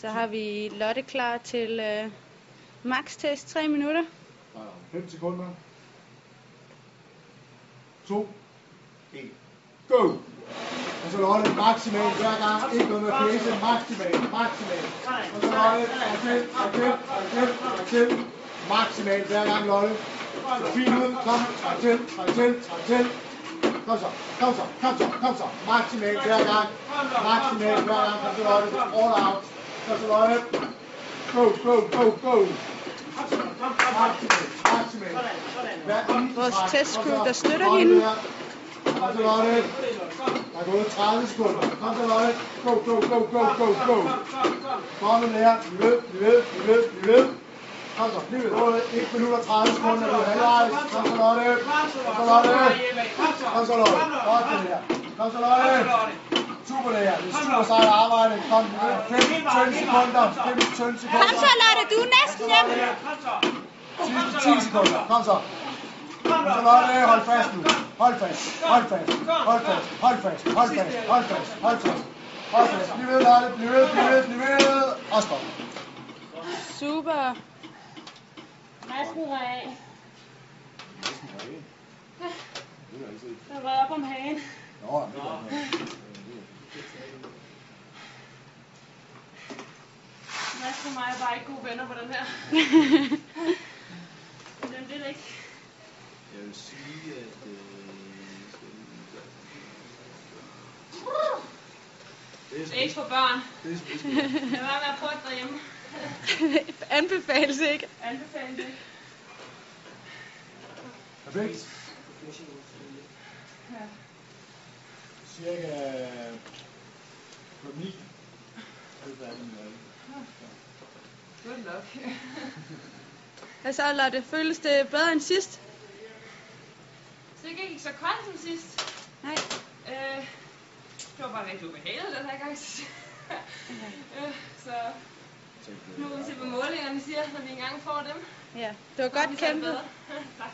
Så har vi Lotte klar til øh, max test 3 minutter. 5 sekunder. 2, 1, go! Og så Lotte maksimalt hver gang. Ikke noget med pæse. Maksimalt, maksimalt. Og så Lotte, og til, og til, og til, og til. Maksimalt hver gang, Lotte. Så fint ud. Kom, og til, og til, og til. Kom så, kom så, kom så, kom så. Maksimalt hver gang. Maksimalt hver gang. Kom så Lotte. All out. That's a line up. Go, go, go, go. Vores testscrew, der støtter hende. Kom til Lotte. Der er gået 30 sekunder. Kom til Lotte. Go, go, go, go, go, go. Kom med her. Løb, løb, løb, løb. Kom så, bliv ved 1 minut og 30 sekunder. Du er halvvejs. Kom til Lotte. Kom til Lotte. Kom til Lotte. Kom til Lotte. Kom til Lotte. Super det her. Det er super sejt arbejde. Kom, 15 sekunder. 15 sekunder. Kom så Lotte, du er næsten hjemme. Sidste 10 sekunder. Kom så. Kom så Lotte, hold fast nu. Hold fast. Hold fast. Hold fast. Hold fast. Hold fast. Hold fast. Hold fast. Hold fast. Bliv ved, Lotte. Bliv ved, bliv ved, bliv ved. Og stop. Super. Masken var af. Der var op om hagen. Nå, det var Mads og mig er bare ikke gode venner på den her. Men det er det ikke. Jeg vil sige, at... Øh, det er Det er ikke for børn. Det er sgu Lad være med at prøve derhjemme. Anbefales ikke. Anbefales ikke. Perfekt. Ja. Cirka 9. Er færdig med det. Good luck. Hvad så Lotte? Føles det bedre end sidst? Så det gik ikke så koldt som sidst. Nej. Øh, det var bare rigtig ubehageligt den her gang. øh, så nu må vi se, hvad målingerne siger, når vi engang får dem. Ja, det var godt kæmpet. tak.